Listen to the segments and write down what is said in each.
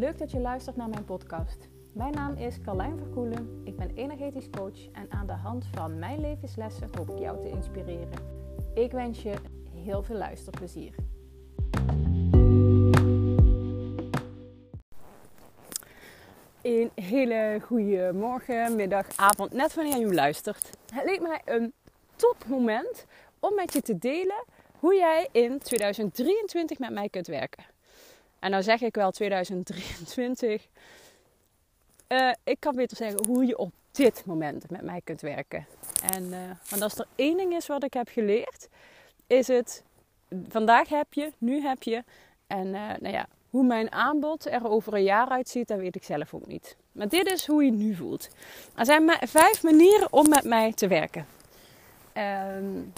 Leuk dat je luistert naar mijn podcast. Mijn naam is Carlijn Verkoelen. Ik ben energetisch coach en aan de hand van mijn levenslessen hoop ik jou te inspireren. Ik wens je heel veel luisterplezier. Een hele goede morgen, middag, avond, net wanneer je luistert. Het leek mij een topmoment om met je te delen hoe jij in 2023 met mij kunt werken. En nou zeg ik wel 2023. Uh, eh, ik kan beter zeggen hoe je op dit moment met mij kunt werken. En uh, want als er één ding is wat ik heb geleerd, is het vandaag heb je, nu heb je. En uh, nou ja, hoe mijn aanbod er over een jaar uitziet, dat weet ik zelf ook niet. Maar dit is hoe je nu voelt. Er zijn vijf manieren om met mij te werken. Um,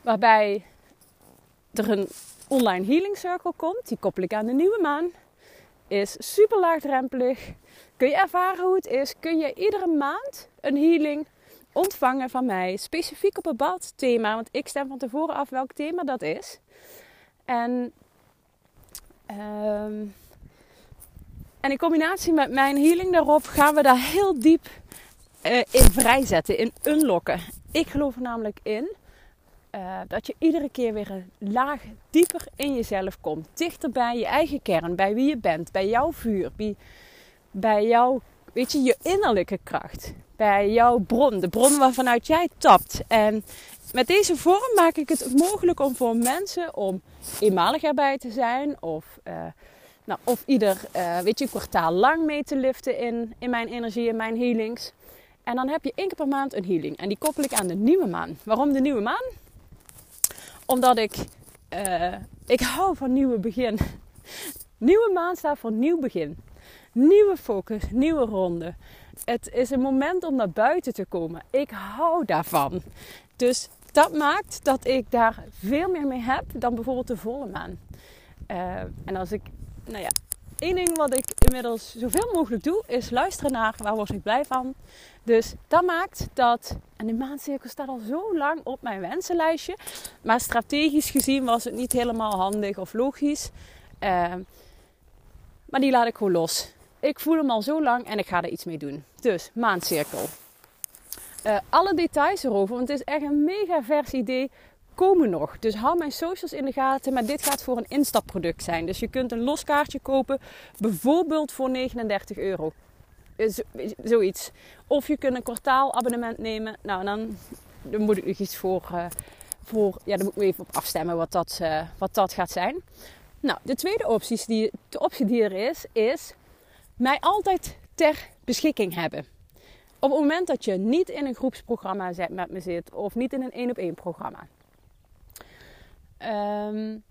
waarbij er een online healing circle komt. Die koppel ik aan de nieuwe maan. Is super laagdrempelig. Kun je ervaren hoe het is. Kun je iedere maand een healing ontvangen van mij. Specifiek op een bepaald thema. Want ik stem van tevoren af welk thema dat is. En, um, en in combinatie met mijn healing daarop gaan we daar heel diep uh, in vrijzetten. In unlocken. Ik geloof er namelijk in uh, dat je iedere keer weer een laag dieper in jezelf komt. Dichter bij je eigen kern, bij wie je bent, bij jouw vuur, bij, bij jouw, weet je, je innerlijke kracht. Bij jouw bron, de bron waarvanuit jij tapt. En met deze vorm maak ik het mogelijk om voor mensen om eenmalig erbij te zijn. Of, uh, nou, of ieder, uh, weet je, kwartaal lang mee te liften in, in mijn energie en mijn healings. En dan heb je één keer per maand een healing. En die koppel ik aan de nieuwe maan. Waarom de nieuwe maan? Omdat ik, uh, ik hou van nieuwe begin. Nieuwe maand staat voor nieuw begin. Nieuwe focus, nieuwe ronde. Het is een moment om naar buiten te komen. Ik hou daarvan. Dus dat maakt dat ik daar veel meer mee heb dan bijvoorbeeld de volle maan. Uh, en als ik, nou ja, één ding wat ik inmiddels zoveel mogelijk doe, is luisteren naar waar word ik blij van. Dus dat maakt dat, en de maandcirkel staat al zo lang op mijn wensenlijstje, maar strategisch gezien was het niet helemaal handig of logisch. Uh, maar die laat ik gewoon los. Ik voel hem al zo lang en ik ga er iets mee doen. Dus maandcirkel. Uh, alle details erover, want het is echt een mega vers idee komen nog. Dus hou mijn socials in de gaten. Maar dit gaat voor een instapproduct zijn. Dus je kunt een los kaartje kopen, bijvoorbeeld voor 39 euro. Zoiets. Of je kunt een kwartaalabonnement nemen. Nou, dan, dan moet ik iets voor, uh, voor. Ja, dan moet ik even op afstemmen wat dat, wat dat gaat zijn. Nou, de tweede optie die, de optie die er is, is mij altijd ter beschikking hebben. Op het moment dat je niet in een groepsprogramma met me zit of niet in een één op één programma. Um,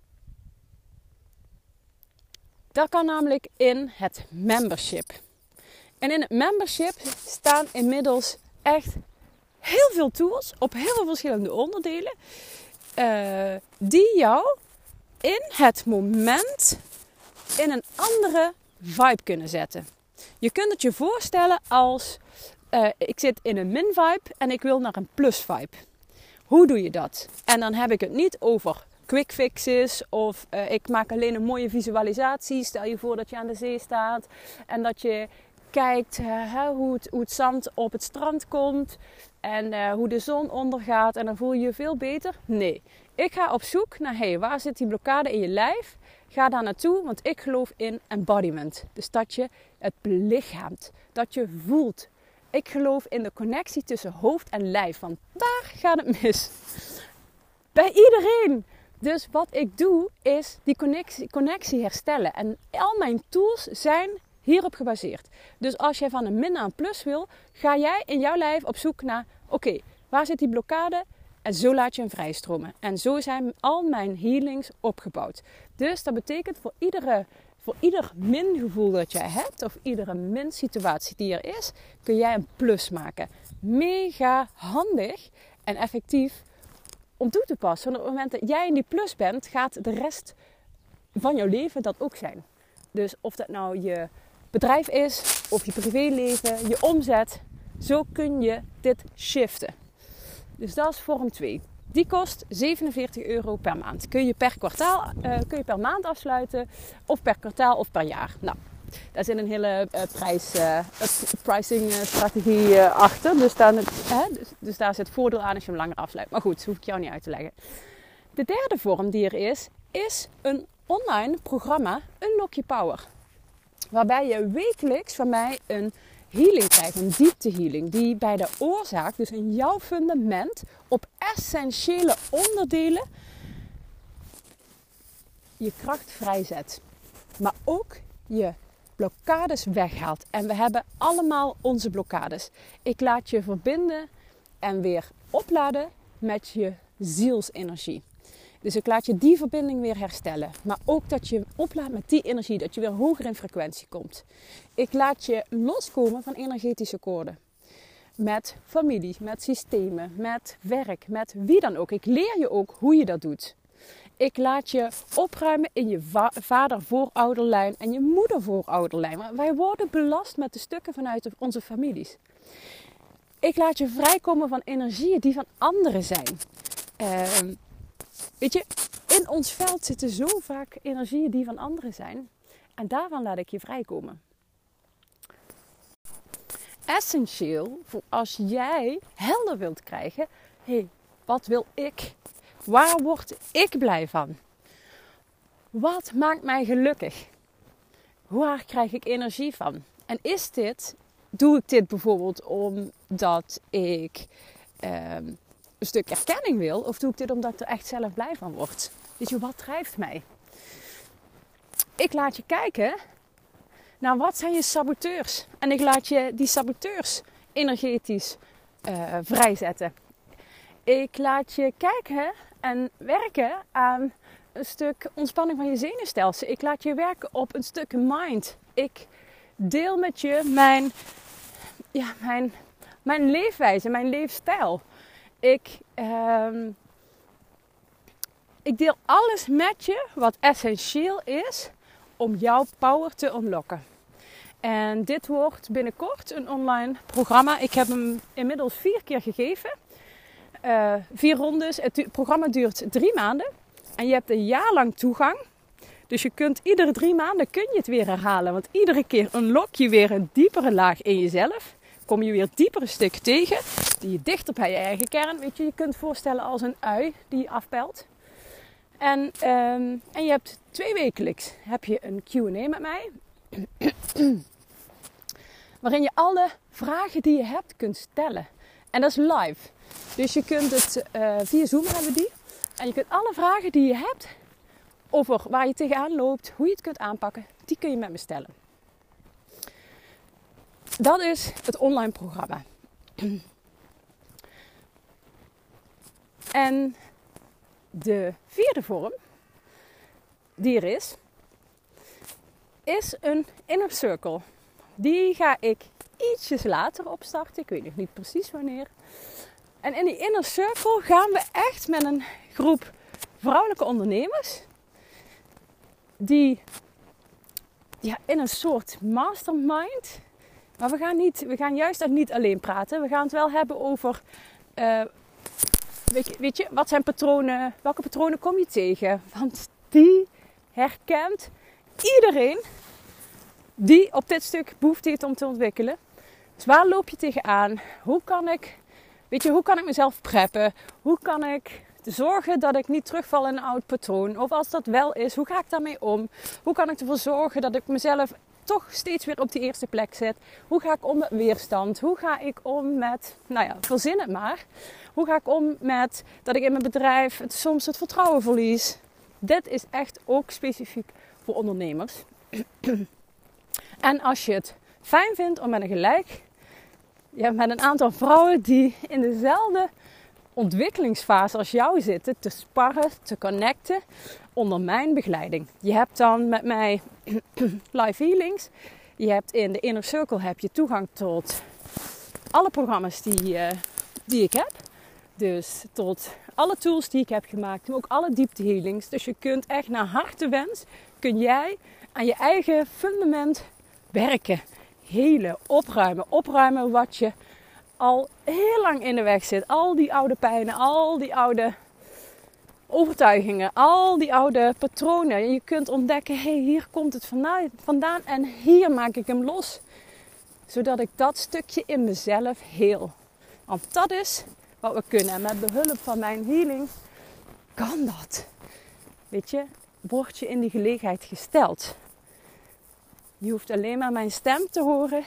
dat kan namelijk in het membership. En in het membership staan inmiddels echt heel veel tools op heel veel verschillende onderdelen. Uh, die jou in het moment in een andere vibe kunnen zetten. Je kunt het je voorstellen als uh, ik zit in een min vibe en ik wil naar een plus vibe. Hoe doe je dat? En dan heb ik het niet over quick fixes of uh, ik maak alleen een mooie visualisatie. Stel je voor dat je aan de zee staat en dat je kijkt uh, hoe, het, hoe het zand op het strand komt en uh, hoe de zon ondergaat en dan voel je je veel beter. Nee, ik ga op zoek naar hey, waar zit die blokkade in je lijf? Ga daar naartoe, want ik geloof in embodiment. Dus dat je het belichaamt, dat je voelt. Ik geloof in de connectie tussen hoofd en lijf, want daar gaat het mis. Bij iedereen. Dus wat ik doe is die connectie, connectie herstellen. En al mijn tools zijn hierop gebaseerd. Dus als jij van een min naar een plus wil, ga jij in jouw lijf op zoek naar: oké, waar zit die blokkade? En zo laat je hem vrijstromen. En zo zijn al mijn healings opgebouwd. Dus dat betekent voor, iedere, voor ieder min-gevoel dat jij hebt, of iedere min-situatie die er is, kun jij een plus maken. Mega handig en effectief om toe te passen. Want op het moment dat jij in die plus bent, gaat de rest van jouw leven dat ook zijn. Dus of dat nou je bedrijf is, of je privéleven, je omzet, zo kun je dit shiften. Dus dat is vorm 2. Die kost 47 euro per maand. Kun je per kwartaal, uh, kun je per maand afsluiten, of per kwartaal of per jaar. Nou, daar zit een hele uh, prijs, uh, pricing strategie achter. Dus daar, dus, dus, daar zit voordeel aan als je hem langer afsluit. Maar goed, dat hoef ik jou niet uit te leggen. De derde vorm die er is, is een online programma Unlock Your Power. Waarbij je wekelijks van mij een healing krijgt, een dieptehealing, die bij de oorzaak, dus in jouw fundament, op essentiële onderdelen je kracht vrijzet. Maar ook je blokkades weghaalt. En we hebben allemaal onze blokkades. Ik laat je verbinden en weer opladen met je zielsenergie. Dus ik laat je die verbinding weer herstellen. Maar ook dat je oplaadt met die energie, dat je weer hoger in frequentie komt. Ik laat je loskomen van energetische koorden. Met familie, met systemen, met werk, met wie dan ook. Ik leer je ook hoe je dat doet. Ik laat je opruimen in je va vader voorouderlijn en je moeder voorouderlijn. Wij worden belast met de stukken vanuit onze families. Ik laat je vrijkomen van energieën die van anderen zijn. Uh, Weet je, in ons veld zitten zo vaak energieën die van anderen zijn. En daarvan laat ik je vrijkomen. Essentieel voor als jij helder wilt krijgen. Hé, hey, wat wil ik? Waar word ik blij van? Wat maakt mij gelukkig? Waar krijg ik energie van? En is dit, doe ik dit bijvoorbeeld omdat ik ehm, een stuk erkenning wil? Of doe ik dit omdat ik er echt zelf blij van word? Weet je, wat drijft mij? Ik laat je kijken naar wat zijn je saboteurs. En ik laat je die saboteurs energetisch uh, vrijzetten. Ik laat je kijken en werken aan een stuk ontspanning van je zenuwstelsel. Ik laat je werken op een stuk mind. Ik deel met je mijn, ja, mijn, mijn leefwijze, mijn leefstijl. Ik, um, ik deel alles met je wat essentieel is om jouw power te unlocken. En dit wordt binnenkort een online programma. Ik heb hem inmiddels vier keer gegeven. Uh, vier rondes. Het programma duurt drie maanden. En je hebt een jaar lang toegang. Dus je kunt iedere drie maanden kun je het weer herhalen. Want iedere keer unlock je weer een diepere laag in jezelf kom je weer diepere stukken tegen. Die je dichter bij je eigen kern. Weet je, je kunt voorstellen als een ui die afpelt. En, um, en je hebt twee wekelijks heb je een QA met mij. waarin je alle vragen die je hebt kunt stellen. En dat is live. Dus je kunt het uh, via Zoom hebben die. En je kunt alle vragen die je hebt over waar je tegenaan loopt, hoe je het kunt aanpakken, die kun je met me stellen dat is het online programma. En de vierde vorm die er is, is een inner circle. Die ga ik ietsjes later opstarten. Ik weet nog niet precies wanneer. En in die inner circle gaan we echt met een groep vrouwelijke ondernemers die ja, in een soort mastermind maar we gaan, niet, we gaan juist niet alleen praten. We gaan het wel hebben over. Uh, weet, je, weet je, wat zijn patronen? Welke patronen kom je tegen? Want die herkent iedereen die op dit stuk behoefte heeft om te ontwikkelen. Dus waar loop je tegenaan? Hoe kan ik, weet je, hoe kan ik mezelf preppen? Hoe kan ik zorgen dat ik niet terugval in een oud patroon? Of als dat wel is, hoe ga ik daarmee om? Hoe kan ik ervoor zorgen dat ik mezelf toch steeds weer op die eerste plek zit. Hoe ga ik om met weerstand? Hoe ga ik om met, nou ja, verzin het maar. Hoe ga ik om met dat ik in mijn bedrijf soms het vertrouwen verlies? Dit is echt ook specifiek voor ondernemers. en als je het fijn vindt om met een gelijk, ja, met een aantal vrouwen die in dezelfde ontwikkelingsfase als jou zitten, te sparren, te connecten onder mijn begeleiding. Je hebt dan met mij live healings. Je hebt in de Inner Circle heb je toegang tot alle programma's die, uh, die ik heb. Dus tot alle tools die ik heb gemaakt, maar ook alle diepte healings. Dus je kunt echt naar hartewens, kun jij aan je eigen fundament werken. Helen, opruimen. Opruimen wat je al heel lang in de weg zit. Al die oude pijnen, al die oude overtuigingen, al die oude patronen. Je kunt ontdekken, hé, hey, hier komt het vandaan en hier maak ik hem los. Zodat ik dat stukje in mezelf heel. Want dat is wat we kunnen. En met behulp van mijn healing kan dat. Weet je, word je in die gelegenheid gesteld. Je hoeft alleen maar mijn stem te horen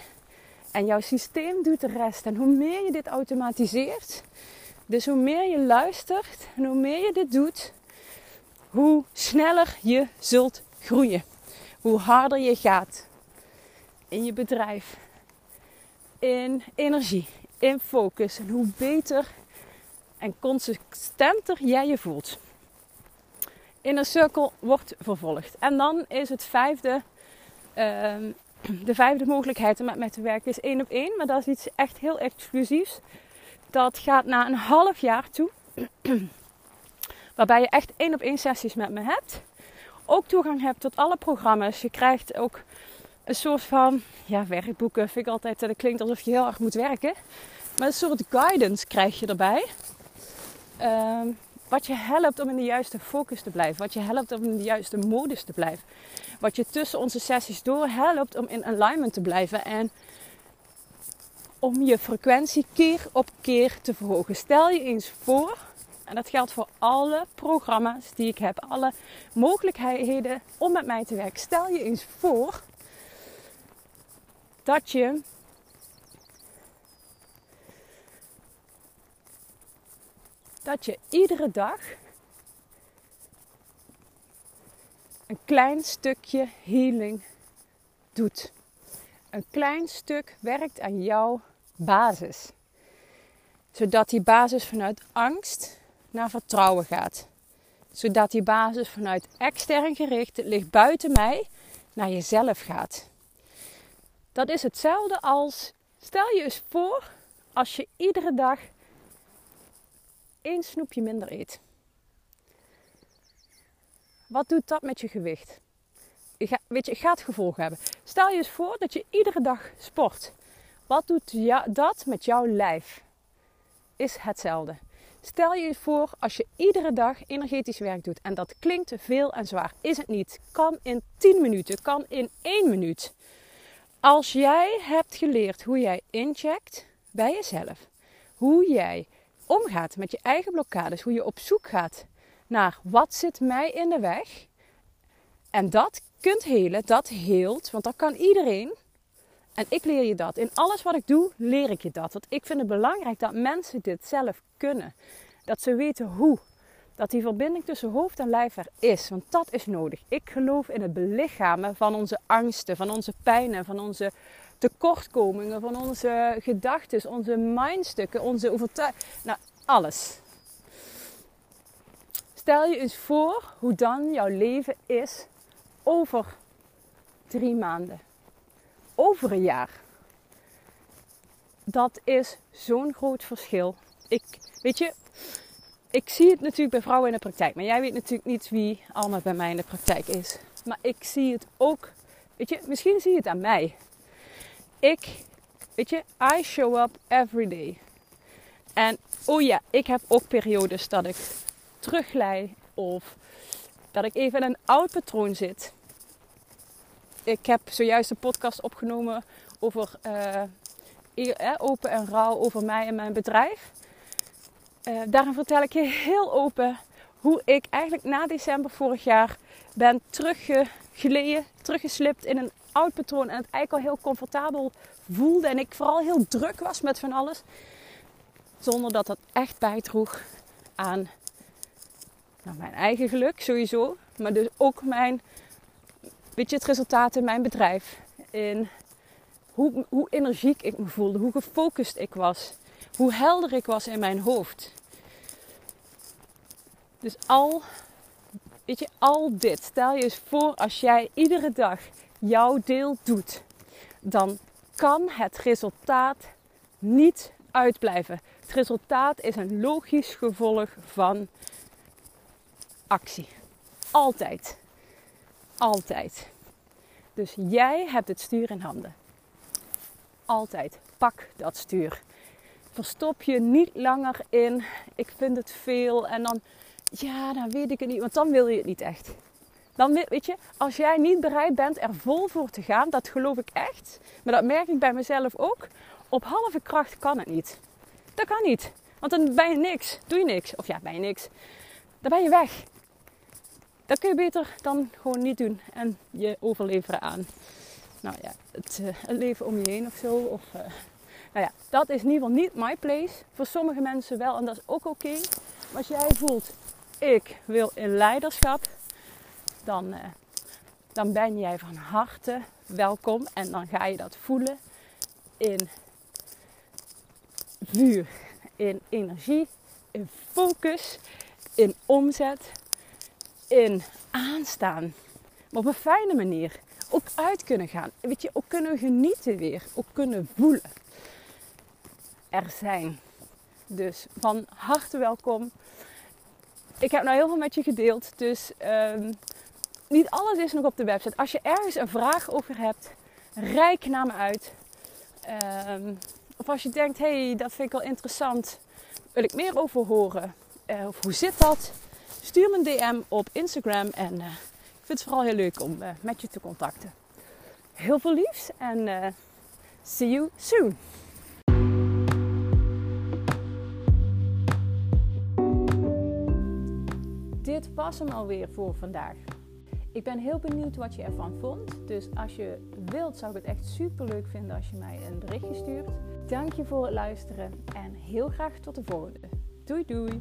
en jouw systeem doet de rest. En hoe meer je dit automatiseert, dus hoe meer je luistert en hoe meer je dit doet, hoe sneller je zult groeien. Hoe harder je gaat in je bedrijf, in energie, in focus. En hoe beter en consistenter jij je voelt. In een cirkel wordt vervolgd. En dan is het vijfde, ehm, de vijfde mogelijkheid om met mij te werken is één op één. Maar dat is iets echt heel exclusiefs. Dat gaat na een half jaar toe. waarbij je echt één op één sessies met me hebt. Ook toegang hebt tot alle programma's. Je krijgt ook een soort van ja, werkboeken. Vind ik altijd, dat klinkt alsof je heel erg moet werken. Maar een soort guidance krijg je erbij. Ehm, wat je helpt om in de juiste focus te blijven. Wat je helpt om in de juiste modus te blijven. Wat je tussen onze sessies door helpt om in alignment te blijven. En om je frequentie keer op keer te verhogen. Stel je eens voor, en dat geldt voor alle programma's die ik heb, alle mogelijkheden om met mij te werken. Stel je eens voor dat je dat je iedere dag een klein stukje healing doet. Een klein stuk werkt aan jouw basis. Zodat die basis vanuit angst naar vertrouwen gaat. Zodat die basis vanuit extern gericht, het ligt buiten mij, naar jezelf gaat. Dat is hetzelfde als, stel je eens voor, als je iedere dag één snoepje minder eet. Wat doet dat met je gewicht? Je weet je, het gaat gevolgen hebben. Stel je eens voor dat je iedere dag sport. Wat doet dat met jouw lijf? Is hetzelfde. Stel je voor als je iedere dag energetisch werk doet. En dat klinkt veel en zwaar. Is het niet. Kan in 10 minuten. Kan in 1 minuut. Als jij hebt geleerd hoe jij incheckt bij jezelf. Hoe jij omgaat met je eigen blokkades. Hoe je op zoek gaat naar wat zit mij in de weg. En dat kunt helen. Dat heelt. Want dat kan iedereen. En ik leer je dat. In alles wat ik doe, leer ik je dat. Want ik vind het belangrijk dat mensen dit zelf kunnen. Dat ze weten hoe. Dat die verbinding tussen hoofd en lijf er is. Want dat is nodig. Ik geloof in het belichamen van onze angsten, van onze pijnen, van onze tekortkomingen, van onze gedachten, onze mindstukken, onze overtuigingen. Nou, alles. Stel je eens voor hoe dan jouw leven is over drie maanden over een jaar. Dat is zo'n groot verschil. Ik, weet je, ik zie het natuurlijk bij vrouwen in de praktijk. Maar jij weet natuurlijk niet wie allemaal bij mij in de praktijk is. Maar ik zie het ook, weet je, misschien zie je het aan mij. Ik, weet je, I show up every day. En oh ja, ik heb ook periodes dat ik terugglij of dat ik even in een oud patroon zit ik heb zojuist een podcast opgenomen over uh, open en rauw over mij en mijn bedrijf. Uh, daarin vertel ik je heel open hoe ik eigenlijk na december vorig jaar ben teruggeleden, teruggeslipt in een oud patroon. En het eigenlijk al heel comfortabel voelde. En ik vooral heel druk was met van alles. Zonder dat dat echt bijdroeg aan nou, mijn eigen geluk sowieso. Maar dus ook mijn weet het resultaat in mijn bedrijf. In hoe, hoe energiek ik me voelde, hoe gefocust ik was, hoe helder ik was in mijn hoofd. Dus al, weet je, al dit. Stel je eens voor als jij iedere dag jouw deel doet, dan kan het resultaat niet uitblijven. Het resultaat is een logisch gevolg van actie. Altijd. Altijd. Dus jij hebt het stuur in handen. Altijd. Pak dat stuur. verstop je niet langer in. Ik vind het veel. En dan, ja, dan weet ik het niet. Want dan wil je het niet echt. Dan weet je, als jij niet bereid bent er vol voor te gaan, dat geloof ik echt. Maar dat merk ik bij mezelf ook. Op halve kracht kan het niet. Dat kan niet. Want dan ben je niks. Doe je niks. Of ja, ben je niks. Dan ben je weg. Dat kun je beter dan gewoon niet doen. En je overleveren aan nou ja, het, uh, leven om je heen of zo. Of, uh, nou ja, dat is in ieder geval niet my place. Voor sommige mensen wel en dat is ook oké. Maar als jij voelt, ik wil in leiderschap, dan, uh, dan ben jij van harte welkom. En dan ga je dat voelen in vuur, in energie, in focus, in omzet, in aanstaan. Maar op een fijne manier. Ook uit kunnen gaan. Weet je, ook kunnen genieten weer. Ook kunnen voelen. Er zijn. Dus van harte welkom. Ik heb nou heel veel met je gedeeld. Dus um, niet alles is nog op de website. Als je ergens een vraag over hebt, rijk naar me uit. Um, of als je denkt, hey, dat vind ik wel interessant. Wil ik meer over horen? Uh, of hoe zit dat? Stuur me een DM op Instagram. En uh, ik vind het vooral heel leuk om uh, met je te contacten. Heel veel liefs en see you soon. Dit was hem alweer voor vandaag. Ik ben heel benieuwd wat je ervan vond. Dus als je wilt, zou ik het echt super leuk vinden als je mij een berichtje stuurt. Dank je voor het luisteren en heel graag tot de volgende. Doei doei!